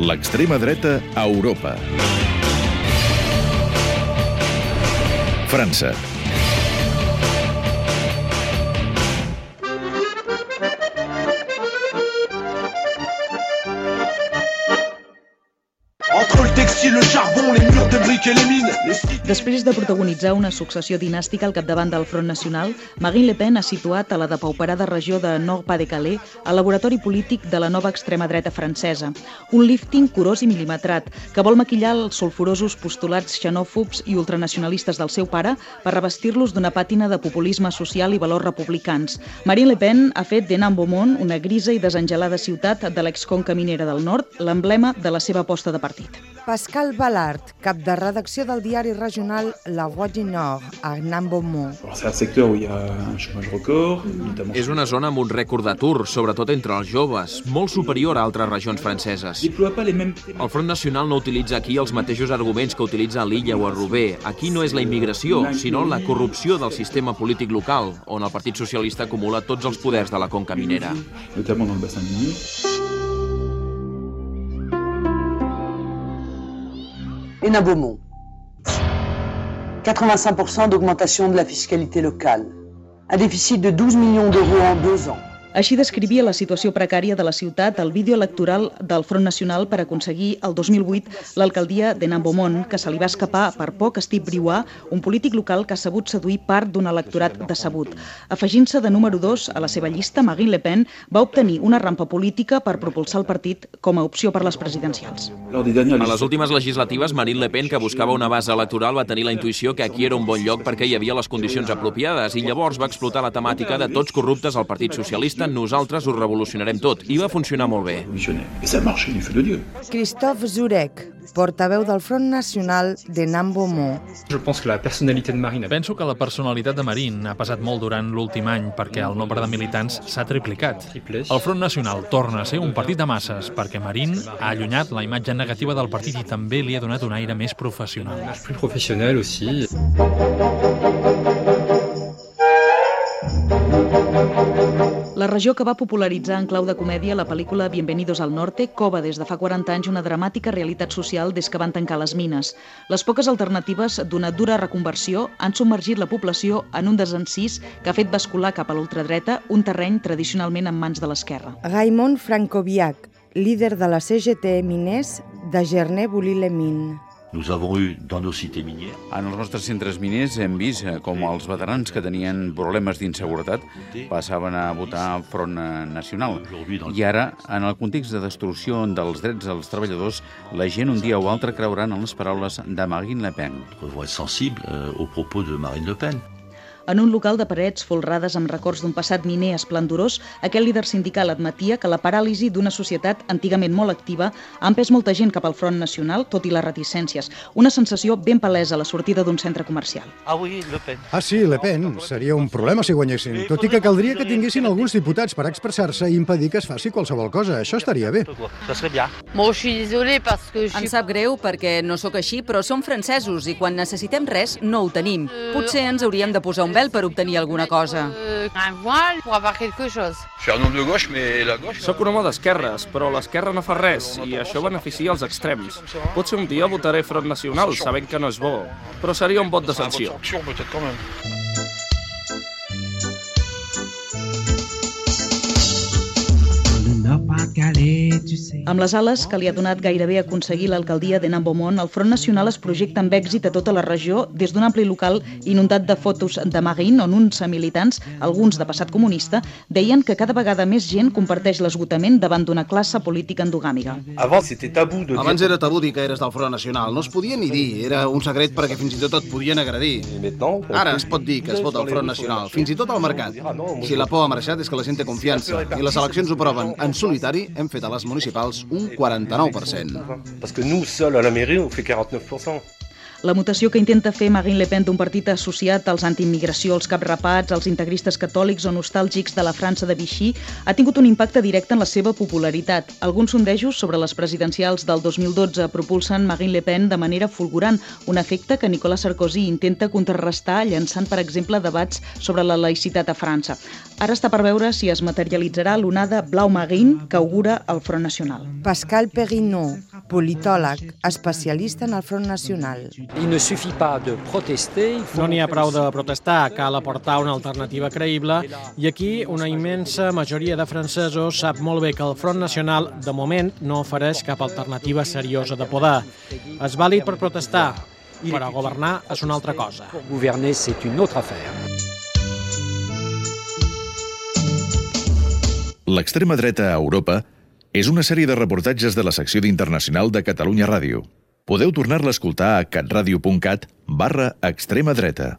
L'extrema dreta a Europa. França. Le charbon, les murs de briques et les mines. Després de protagonitzar una successió dinàstica al capdavant del Front Nacional, Marine Le Pen ha situat a la depauperada regió de Nord-Pas-de-Calais el laboratori polític de la nova extrema dreta francesa. Un lifting curós i milimetrat que vol maquillar els sulfurosos postulats xenòfobs i ultranacionalistes del seu pare per revestir-los d'una pàtina de populisme social i valors republicans. Marine Le Pen ha fet de Beaumont una grisa i desangelada ciutat de l'exconca minera del nord, l'emblema de la seva aposta de partit. Pascal Ballard, cap de redacció del diari regional La Voix du Nord, a notamment És una zona amb un rècord d'atur, sobretot entre els joves, molt superior a altres regions franceses. El Front Nacional no utilitza aquí els mateixos arguments que utilitza a l'Illa o a Roubaix. Aquí no és la immigració, sinó la corrupció del sistema polític local, on el Partit Socialista acumula tots els poders de la conca minera. notamment dans le bassin minier. Hénin Beaumont. 85% d'augmentation de la fiscalité locale. Un déficit de 12 millions d'euros en deux ans. Així descrivia la situació precària de la ciutat el vídeo electoral del Front Nacional per aconseguir el 2008 l'alcaldia de Beaumont, que se li va escapar per poc a Steve Briouat, un polític local que ha sabut seduir part d'un electorat decebut. Afegint-se de número 2 a la seva llista, Marine Le Pen va obtenir una rampa política per propulsar el partit com a opció per les presidencials. A les últimes legislatives, Marine Le Pen, que buscava una base electoral, va tenir la intuïció que aquí era un bon lloc perquè hi havia les condicions apropiades i llavors va explotar la temàtica de tots corruptes al Partit Socialista, nosaltres ho revolucionarem tot. I va funcionar molt bé. Christophe Zurek, portaveu del Front Nacional de a Penso que la personalitat de Marín ha passat molt durant l'últim any perquè el nombre de militants s'ha triplicat. El Front Nacional torna a ser un partit de masses perquè Marín ha allunyat la imatge negativa del partit i també li ha donat un aire més professional. plus professionnel aussi. La regió que va popularitzar en clau de comèdia la pel·lícula Bienvenidos al Norte cova des de fa 40 anys una dramàtica realitat social des que van tancar les mines. Les poques alternatives d'una dura reconversió han submergit la població en un desencís que ha fet bascular cap a l'ultradreta un terreny tradicionalment en mans de l'esquerra. Raymond Francoviac, líder de la CGT Miners de Gernay-Bouly-les-Mines. Nous avons eu dans nos cités minières En els nostres centres miners hem vist eh, com els veterans que tenien problemes d'inseguretat passaven a votar Front eh, Nacional. I ara, en el context de destrucció dels drets dels treballadors, la gent un dia o altre creuran en les paraules de Marine Le Pen. vont être sensibles euh, aux propos de Marine Le Pen. En un local de parets folrades amb records d'un passat miner esplendorós, aquest líder sindical admetia que la paràlisi d'una societat antigament molt activa ha empès molta gent cap al front nacional, tot i les reticències. Una sensació ben palesa a la sortida d'un centre comercial. Ah oui, Le Pen. Ah, sí, Le Pen. Seria un problema si guanyessin. Tot i que caldria que tinguessin alguns diputats per expressar-se i impedir que es faci qualsevol cosa. Això estaria bé. Ça serait bien. Moi, je suis désolée parce que je Em suis... sap greu perquè no sóc així, però som francesos i quan necessitem res no ho tenim. Potser ens hauríem de posar un vel per obtenir alguna cosa. Un voile pour avoir quelque chose. Je suis un homme de gauche, mais la gauche... Soc un home d'esquerres, però l'esquerra no fa res i això beneficia els extrems. Potser un dia votaré Front Nacional, sabent que no és bo, però seria un vot de sanció. Amb les ales que li ha donat gairebé aconseguir l'alcaldia de Beaumont, el Front Nacional es projecta amb èxit a tota la regió des d'un ampli local inundat de fotos de Marine, on uns militants, alguns de passat comunista, deien que cada vegada més gent comparteix l'esgotament davant d'una classe política de Abans era tabú dir que eres del Front Nacional. No es podia ni dir. Era un secret perquè fins i tot et podien agredir. Ara es pot dir que es vota al Front Nacional, fins i tot al mercat. Si la por ha marxat és que la gent té confiança i les eleccions ho proven. En solitari hem fet a les municipals un 49%. Parce que nous, seuls à la mairie, on fait 49%. La mutació que intenta fer Marine Le Pen d'un partit associat als antiimmigració, als caprapats, als integristes catòlics o nostàlgics de la França de Vichy ha tingut un impacte directe en la seva popularitat. Alguns sondejos sobre les presidencials del 2012 propulsen Marine Le Pen de manera fulgurant, un efecte que Nicolas Sarkozy intenta contrarrestar llançant, per exemple, debats sobre la laïcitat a França. Ara està per veure si es materialitzarà l'onada blau-marín que augura el Front Nacional. Pascal Perrineau, politòleg, especialista en el Front Nacional. Il ne suffit pas de protester. No n'hi ha prou de protestar, cal aportar una alternativa creïble i aquí una immensa majoria de francesos sap molt bé que el Front Nacional de moment no ofereix cap alternativa seriosa de poder. És vàlid per protestar, però governar és una altra cosa. Pour gouverner, c'est une autre affaire. L'extrema dreta a Europa és una sèrie de reportatges de la secció d'Internacional de Catalunya Ràdio. Podeu tornar-la a escoltar a catradio.cat barra extrema dreta.